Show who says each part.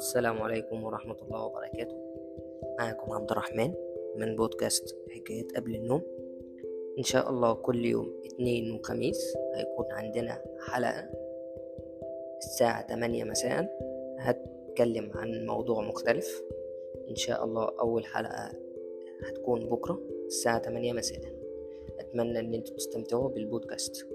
Speaker 1: السلام عليكم ورحمة الله وبركاته. معكم عبد الرحمن من بودكاست حكاية قبل النوم. إن شاء الله كل يوم اثنين وخميس هيكون عندنا حلقة الساعة تمانية مساء. هتكلم عن موضوع مختلف. إن شاء الله أول حلقة هتكون بكرة الساعة تمانية مساء. أتمنى إن أنتوا تستمتعوا بالبودكاست.